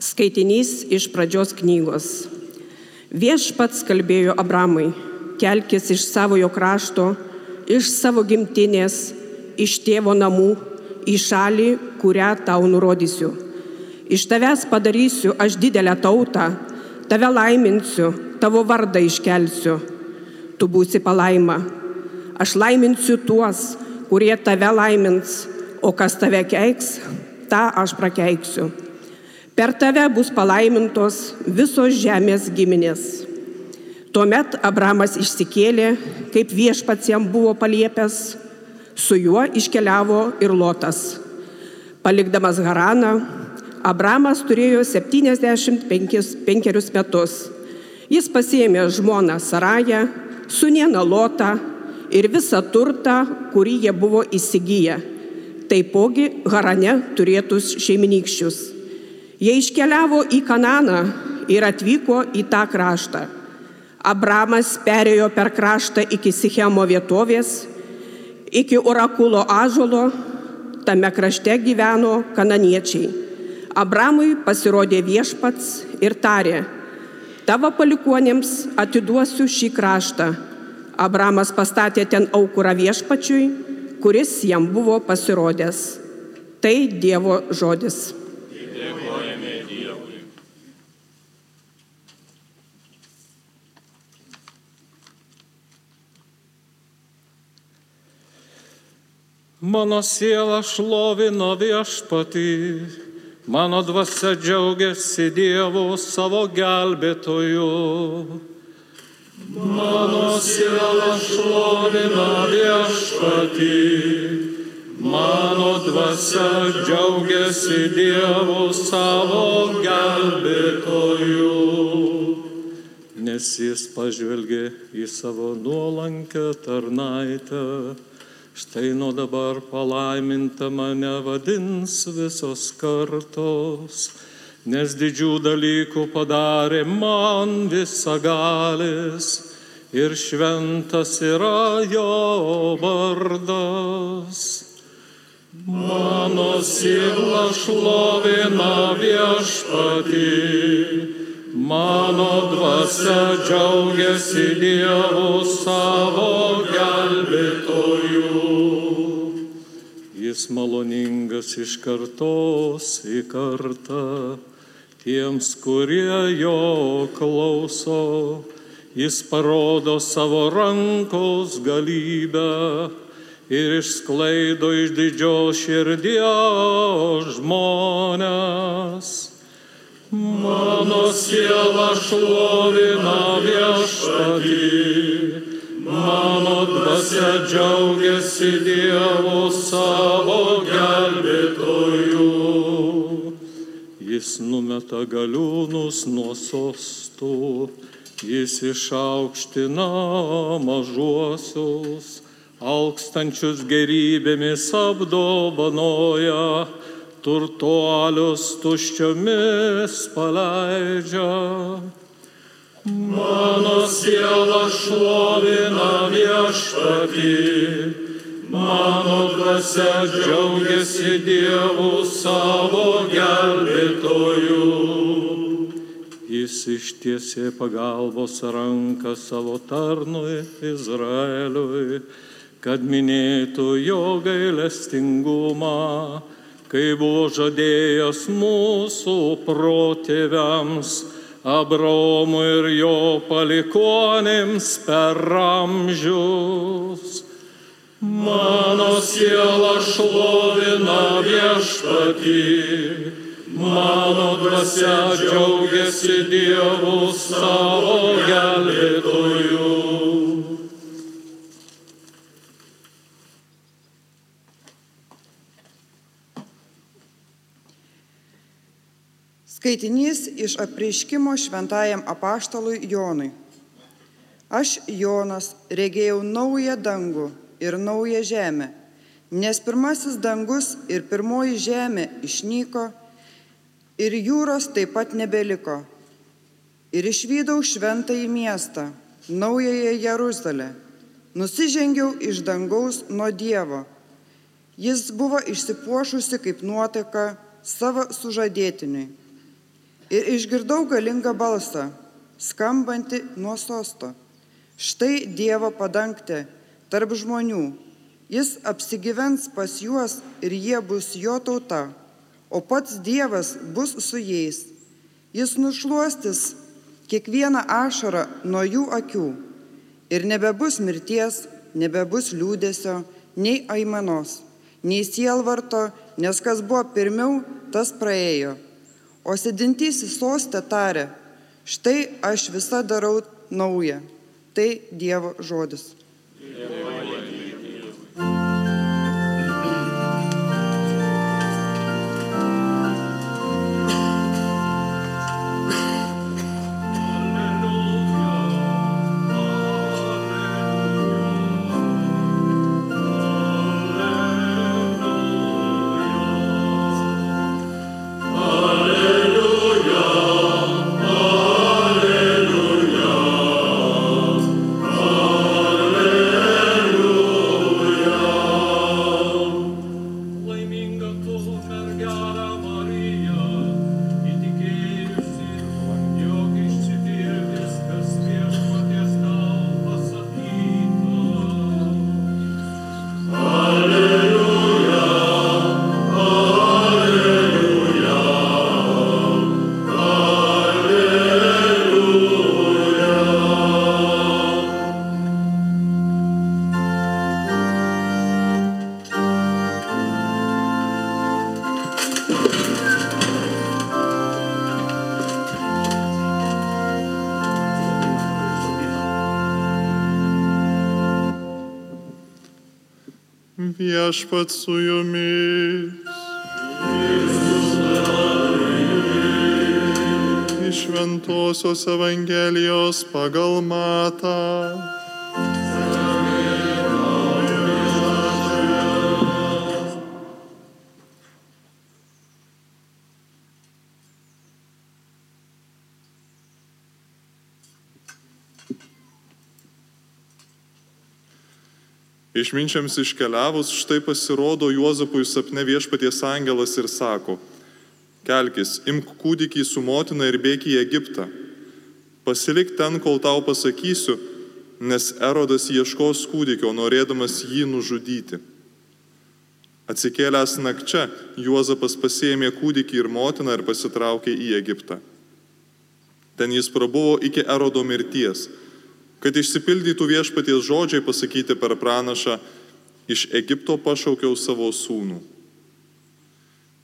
Skaitinys iš pradžios knygos. Viešpats kalbėjo Abramui, kelkis iš savojo krašto, iš savo gimtinės, iš tėvo namų, į šalį, kurią tau nurodysiu. Iš tavęs padarysiu aš didelę tautą, tave laiminsiu, tavo vardą iškelsiu. Tu būsi palaima. Aš laiminsiu tuos, kurie tave laimins, o kas tave keiks, tą aš prakeiksiu. Per tave bus palaimintos visos žemės giminės. Tuomet Abramas išsikėlė, kaip viešpats jam buvo paliepęs, su juo iškeliavo ir Lotas. Palikdamas Haraną, Abramas turėjo 75 metus. Jis pasėmė žmoną Sarają, sunieną Lotą ir visą turtą, kurį jie buvo įsigiję. Taipogi Harane turėtus šeiminykščius. Jie iškeliavo į Kananą ir atvyko į tą kraštą. Abramas perėjo per kraštą iki Sichemo vietovės, iki orakulo ažolo, tame krašte gyveno kananiečiai. Abramui pasirodė viešpats ir tarė, tavo palikuonėms atiduosiu šį kraštą. Abramas pastatė ten aukurą viešpačiui, kuris jam buvo pasirodęs. Tai Dievo žodis. Mano siela šlovina viešpatį, mano dvasia džiaugiasi Dievu savo gelbėtoju. Mano siela šlovina viešpatį, mano dvasia džiaugiasi Dievu savo gelbėtoju. Nes jis pažvelgė į savo nuolankę tarnaitę. Štai nuo dabar palaiminta mane vadins visos kartos, nes didžių dalykų padarė man visagalis ir šventas yra jo vardas. Mano siela šlovina viešpatį, mano dvasia džiaugiasi Dievu savo gelbėtoju. Jis maloningas iš kartos į kartą tiems, kurie jo klauso. Jis parodo savo rankos galybę ir išsklaido iš didžios širdies žmonės. Mano siela šlovina viešpatį, mano dvasia džiaugiasi Dievu savo gelbėtoju. Jis numeta galiūnus nuo sostų, jis išaukština mažuosius, alkstančius gerybėmis apdovanoja turtuolius tuščiomis paleidžia. Mano siela šlovina viešpatį, mano dvasia džiaugiasi Dievu savo gelbėtoju. Jis ištiesė pagalbos ranką savo tarnui Izraeliui, kad minėtų jo gailestingumą kai buvo žadėjęs mūsų protėviams, Abraomui ir jo palikonėms per amžius. Mano siela šlovina viešpatį, mano dvasia džiaugiasi Dievu savo gelbėtoju. Skaitinys iš apreiškimo šventajam apaštalui Jonui. Aš, Jonas, regėjau naują dangų ir naują žemę, nes pirmasis dangus ir pirmoji žemė išnyko ir jūros taip pat nebeliko. Ir išvydau šventąjį miestą, naująją Jeruzalę. Nusižengiau iš dangaus nuo Dievo. Jis buvo išsipuošusi kaip nuotaka savo sužadėtiniui. Ir išgirdau galingą balsą, skambantį nuo sosto. Štai Dievo padangtė tarp žmonių. Jis apsigyvens pas juos ir jie bus jo tauta, o pats Dievas bus su jais. Jis nušuostis kiekvieną ašarą nuo jų akių ir nebebus mirties, nebebus liūdėsio, nei aimanos, nei sielvarto, nes kas buvo pirmiau, tas praėjo. O sėdintysis sostė tarė, štai aš visą darau naują. Tai Dievo žodis. Viešpat su jumis. Iš Ventosios Evangelijos pagal matą. Išminčiams iškeliavus štai pasirodo Juozapui sapne viešpaties angelas ir sako, kelkis, imk kūdikį su motina ir bėk į Egiptą. Pasilik ten, kol tau pasakysiu, nes Erodas ieškos kūdikio, norėdamas jį nužudyti. Atsikėlęs nakčia, Juozapas pasėmė kūdikį ir motiną ir pasitraukė į Egiptą. Ten jis prabuvo iki Erodo mirties kad išsipildytų viešpaties žodžiai pasakyti per pranašą, iš Egipto pašaukiau savo sūnų.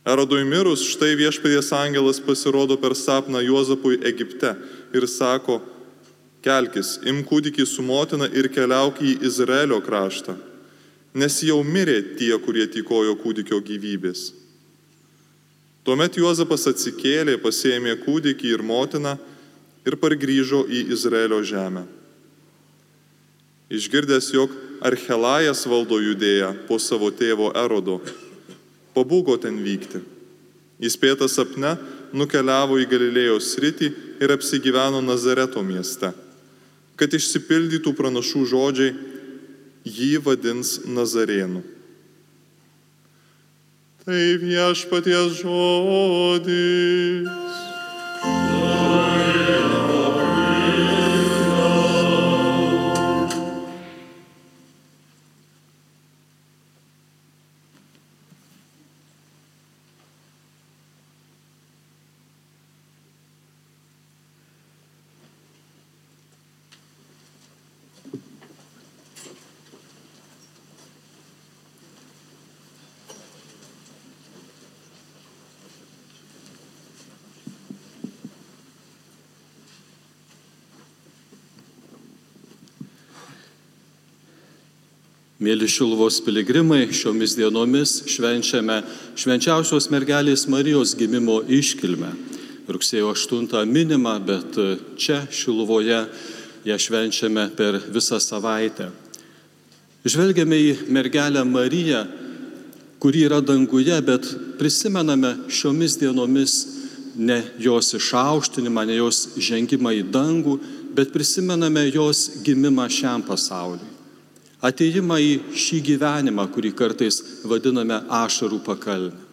Erodui mirus, štai viešpaties angelas pasirodo per sapną Juozapui Egipte ir sako, kelkis, im kūdikį su motina ir keliauk į Izraelio kraštą, nes jau mirė tie, kurie tykojo kūdikio gyvybės. Tuomet Juozapas atsikėlė, pasėmė kūdikį ir motiną ir pargrįžo į Izraelio žemę. Išgirdęs, jog Archelajas valdo judėją po savo tėvo erodo, pabūgo ten vykti. Įspėtas sapne nukeliavo į Galilėjos sritį ir apsigyveno Nazareto mieste. Kad išsipildytų pranašų žodžiai, jį vadins Nazarėnu. Tai viešpaties žodis. Mėly Šilvos piligrimai, šiomis dienomis švenčiame švenčiausios mergelės Marijos gimimo iškilmę. Rugsėjo 8 minima, bet čia Šilvoje ją švenčiame per visą savaitę. Žvelgiame į mergelę Mariją, kuri yra danguje, bet prisimename šiomis dienomis ne jos išaukštinimą, ne jos žengimą į dangų, bet prisimename jos gimimą šiam pasauliui ateimą į šį gyvenimą, kurį kartais vadiname ašarų pakalnę.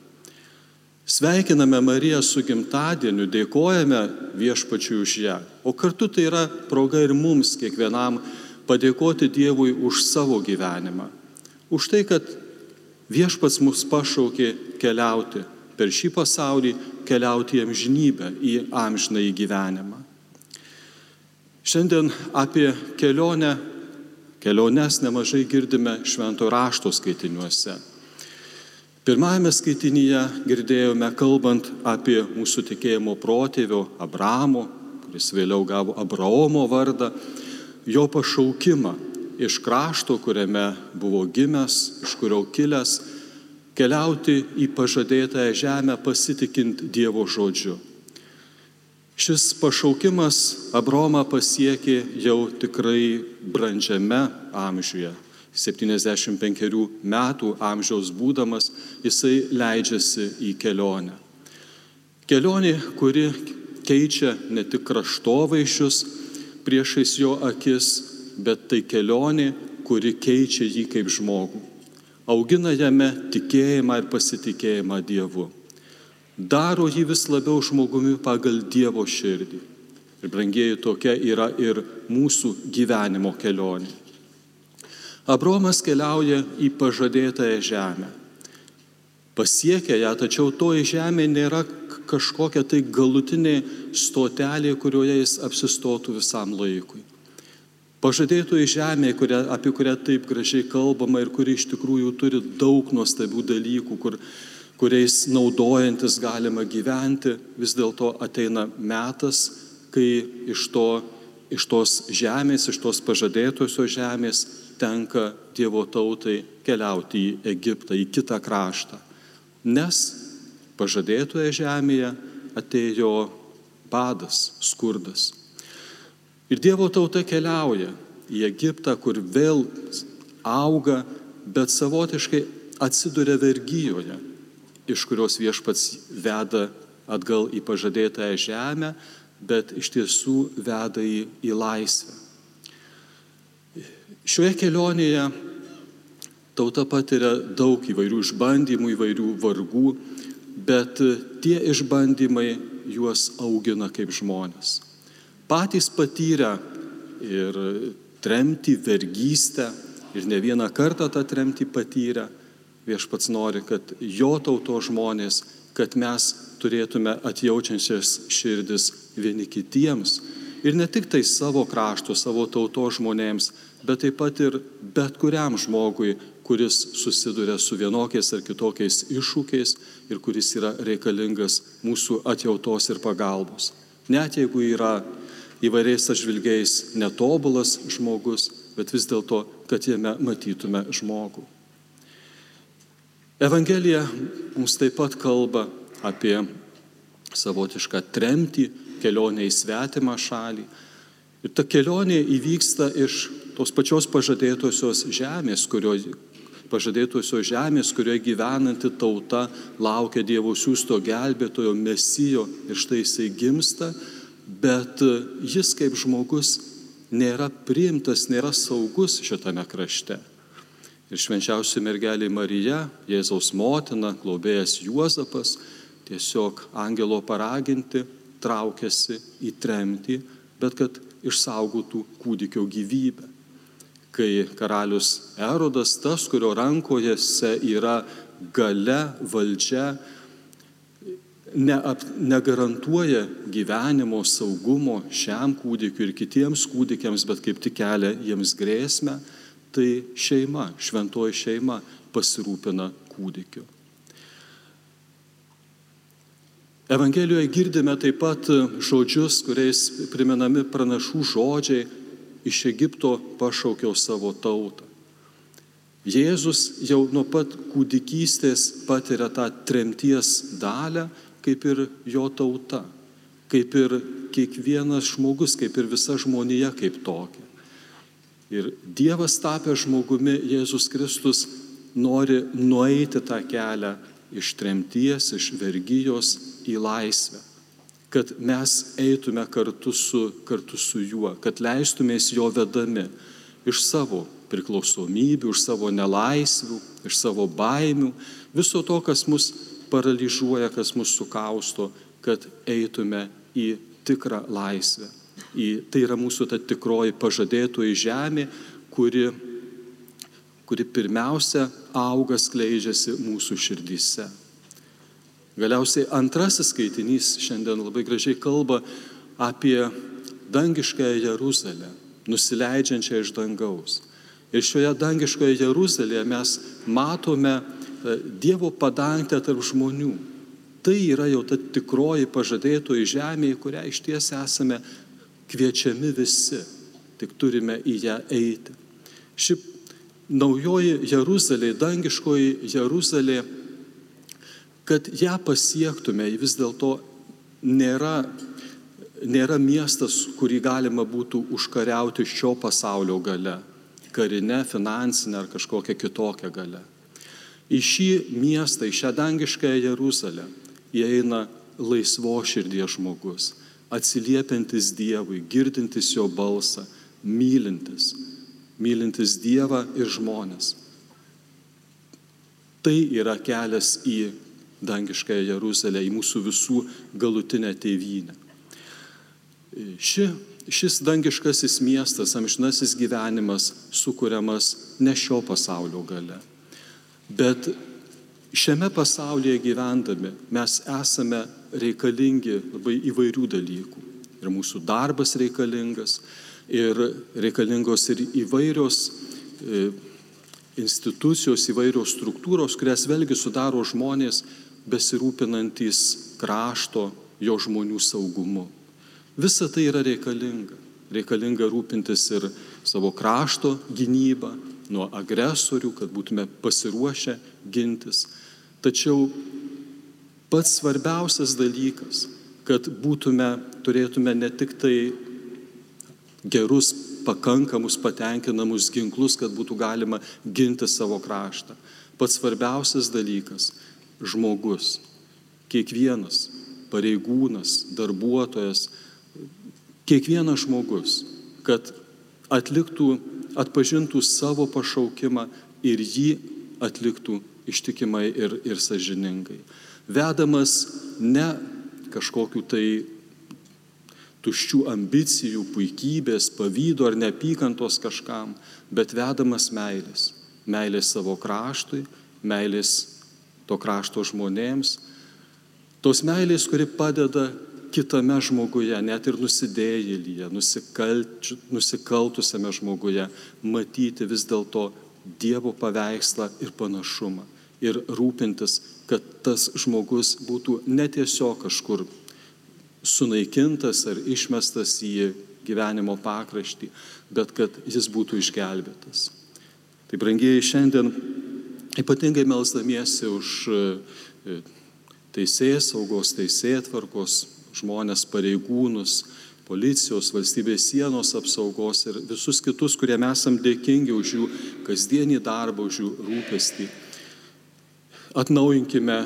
Sveikiname Mariją su gimtadieniu, dėkojame viešpačiui už ją, o kartu tai yra proga ir mums kiekvienam padėkoti Dievui už savo gyvenimą, už tai, kad viešpats mus pašaukė keliauti per šį pasaulį, keliauti į amžinybę, į amžiną į gyvenimą. Šiandien apie kelionę, keliones nemažai girdime švento rašto skaitiniuose. Pirmajame skaitinyje girdėjome kalbant apie mūsų tikėjimo protėvio Abramo, kuris vėliau gavo Abraomo vardą, jo pašaukimą iš krašto, kuriame buvo gimęs, iš kurio kilęs, keliauti į pažadėtąją žemę pasitikint Dievo žodžiu. Šis pašaukimas Abromą pasiekė jau tikrai brandžiame amžiuje 75 metų amžiaus būdamas, jisai leidžiasi į kelionę. Kelionė, kuri keičia ne tik kraštovaizdžius priešais jo akis, bet tai kelionė, kuri keičia jį kaip žmogų. Augina jame tikėjimą ir pasitikėjimą Dievu. Daro jį vis labiau žmogumi pagal Dievo širdį. Ir brangieji tokia yra ir mūsų gyvenimo kelionė. Abromas keliauja į pažadėtąją žemę. Pasiekia ją, tačiau toji žemė nėra kažkokia tai galutinė stotelė, kurioje jis apsistotų visam laikui. Pažadėtoji žemė, kuria, apie kurią taip gražiai kalbama ir kuri iš tikrųjų turi daug nuostabių dalykų, kur, kuriais naudojantis galima gyventi, vis dėlto ateina metas, kai iš, to, iš tos žemės, iš tos pažadėtosios žemės tenka Dievo tautai keliauti į Egiptą, į kitą kraštą. Nes pažadėtoje žemėje atėjo badas, skurdas. Ir Dievo tauta keliauja į Egiptą, kur vėl auga, bet savotiškai atsiduria vergyjoje, iš kurios viešpats veda atgal į pažadėtąją žemę, bet iš tiesų veda į, į laisvę. Šioje kelionėje tauta patiria daug įvairių išbandymų, įvairių vargų, bet tie išbandymai juos augina kaip žmonės. Patys patyrę ir tremti, vergystę ir ne vieną kartą tą tremti patyrę, viešpats nori, kad jo tauto žmonės, kad mes turėtume atjaučiančias širdis vieni kitiems. Ir ne tik tai savo krašto, savo tauto žmonėms, bet taip pat ir bet kuriam žmogui, kuris susiduria su vienokiais ar kitokiais iššūkiais ir kuris yra reikalingas mūsų atjautos ir pagalbos. Net jeigu yra įvairiais atžvilgiais netobulas žmogus, bet vis dėlto, kad jame matytume žmogų. Evangelija mums taip pat kalba apie savotišką tremtį, kelionę į svetimą šalį. Ir ta kelionė įvyksta iš tos pačios pažadėtosios žemės, kurioje pažadėtosios žemės, kurioje gyvenanti tauta laukia Dievo siūsto gelbėtojo mesijo ir štai jisai gimsta, bet jis kaip žmogus nėra priimtas, nėra saugus šitame krašte. Ir švenčiausia mergelė Marija, Jėzaus motina, globėjas Juozapas, tiesiog angelo paraginti traukiasi į tremtį, bet kad išsaugotų kūdikio gyvybę. Kai karalius Erodas, tas, kurio rankojose yra gale, valdžia, neap, negarantuoja gyvenimo saugumo šiam kūdikiu ir kitiems kūdikiams, bet kaip tik kelia jiems grėsmę, tai šeima, šventoji šeima pasirūpina kūdikiu. Evangelijoje girdime taip pat žodžius, kuriais priminami pranašų žodžiai iš Egipto pašaukiau savo tautą. Jėzus jau nuo pat kūdikystės patiria tą tremties dalę, kaip ir jo tauta, kaip ir kiekvienas žmogus, kaip ir visa žmonija kaip tokia. Ir Dievas tapęs žmogumi, Jėzus Kristus nori nueiti tą kelią iš tremties, iš vergyjos į laisvę kad mes eitume kartu su, kartu su juo, kad leistumės jo vedami iš savo priklausomybių, iš savo nelaisvių, iš savo baimių, viso to, kas mus paralyžiuoja, kas mus sukausto, kad eitume į tikrą laisvę. Į, tai yra mūsų ta tikroji pažadėtoji žemė, kuri, kuri pirmiausia auga, skleidžiasi mūsų širdyse. Galiausiai antrasis skaitinys šiandien labai gražiai kalba apie dangiškąją Jeruzalę, nusileidžiančią iš dangaus. Ir šioje dangiškoje Jeruzalėje mes matome e, Dievo padangtę tarp žmonių. Tai yra jau ta tikroji pažadėtoji žemė, į kurią iš ties esame kviečiami visi, tik turime į ją eiti. Ši naujoji Jeruzalė, dangiškoji Jeruzalė, kad ją pasiektume, vis dėlto nėra, nėra miestas, kurį galima būtų užkariauti šio pasaulio gale karinę, finansinę ar kažkokią kitokią galę. Į šį miestą, į šią dangiškąją Jeruzalę įeina laisvo širdies žmogus, atsiliepiantis Dievui, girdintis jo balsą, mylintis, mylintis Dievą ir žmonės. Tai yra kelias į dangiškąją Jeruzalę, į mūsų visų galutinę tėvynę. Ši šis dangiškasis miestas, amžinasis gyvenimas sukūriamas ne šio pasaulio gale. Bet šiame pasaulyje gyvendami mes esame reikalingi labai įvairių dalykų. Ir mūsų darbas reikalingas, ir reikalingos ir įvairios e, institucijos, įvairios struktūros, kurias vėlgi sudaro žmonės besirūpinantis krašto, jo žmonių saugumu. Visa tai yra reikalinga. Reikalinga rūpintis ir savo krašto gynybą nuo agresorių, kad būtume pasiruošę gintis. Tačiau pats svarbiausias dalykas, kad būtume, turėtume ne tik tai gerus, pakankamus, patenkinamus ginklus, kad būtų galima ginti savo kraštą. Pats svarbiausias dalykas - žmogus, kiekvienas pareigūnas, darbuotojas, kiekvienas žmogus, kad atliktų, atpažintų savo pašaukimą ir jį atliktų ištikimai ir, ir sažiningai. Vedamas ne kažkokiu tai tuščių ambicijų, puikybės, pavydo ar neapykantos kažkam, bet vedamas meilės. Meilės savo kraštui, meilės to krašto žmonėms. Tos meilės, kuri padeda kitame žmoguje, net ir nusidėjėlyje, nusikaltusiame žmoguje, matyti vis dėlto Dievo paveikslą ir panašumą. Ir rūpintis, kad tas žmogus būtų netiesiog kažkur sunaikintas ar išmestas į gyvenimo pakraštį, bet kad jis būtų išgelbėtas. Tai brangiai šiandien ypatingai melzdamiesi už e, teisės saugos, teisėtvarkos, žmonės, pareigūnus, policijos, valstybės sienos apsaugos ir visus kitus, kurie mes esam dėkingi už jų kasdienį darbą, už jų rūpestį. Atnaujinkime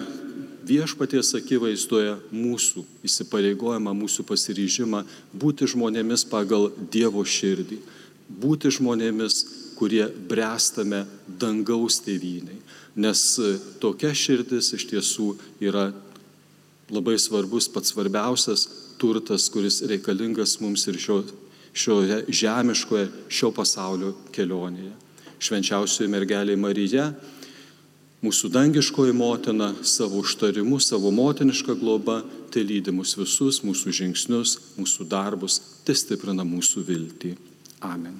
viešpaties akivaizdoje mūsų įsipareigojimą, mūsų pasiryžimą būti žmonėmis pagal Dievo širdį, būti žmonėmis, kurie bręstame dangaus tėvyniai. Nes tokia širdis iš tiesų yra labai svarbus, pats svarbiausias turtas, kuris reikalingas mums ir šio, šioje žemiškoje, šio pasaulio kelionėje. Švenčiausioji mergelė Marija, mūsų dangiškoji motina, savo užtarimu, savo motinišką globą, tai lydi mus visus, mūsų žingsnius, mūsų darbus, tai stiprina mūsų viltį. Amen.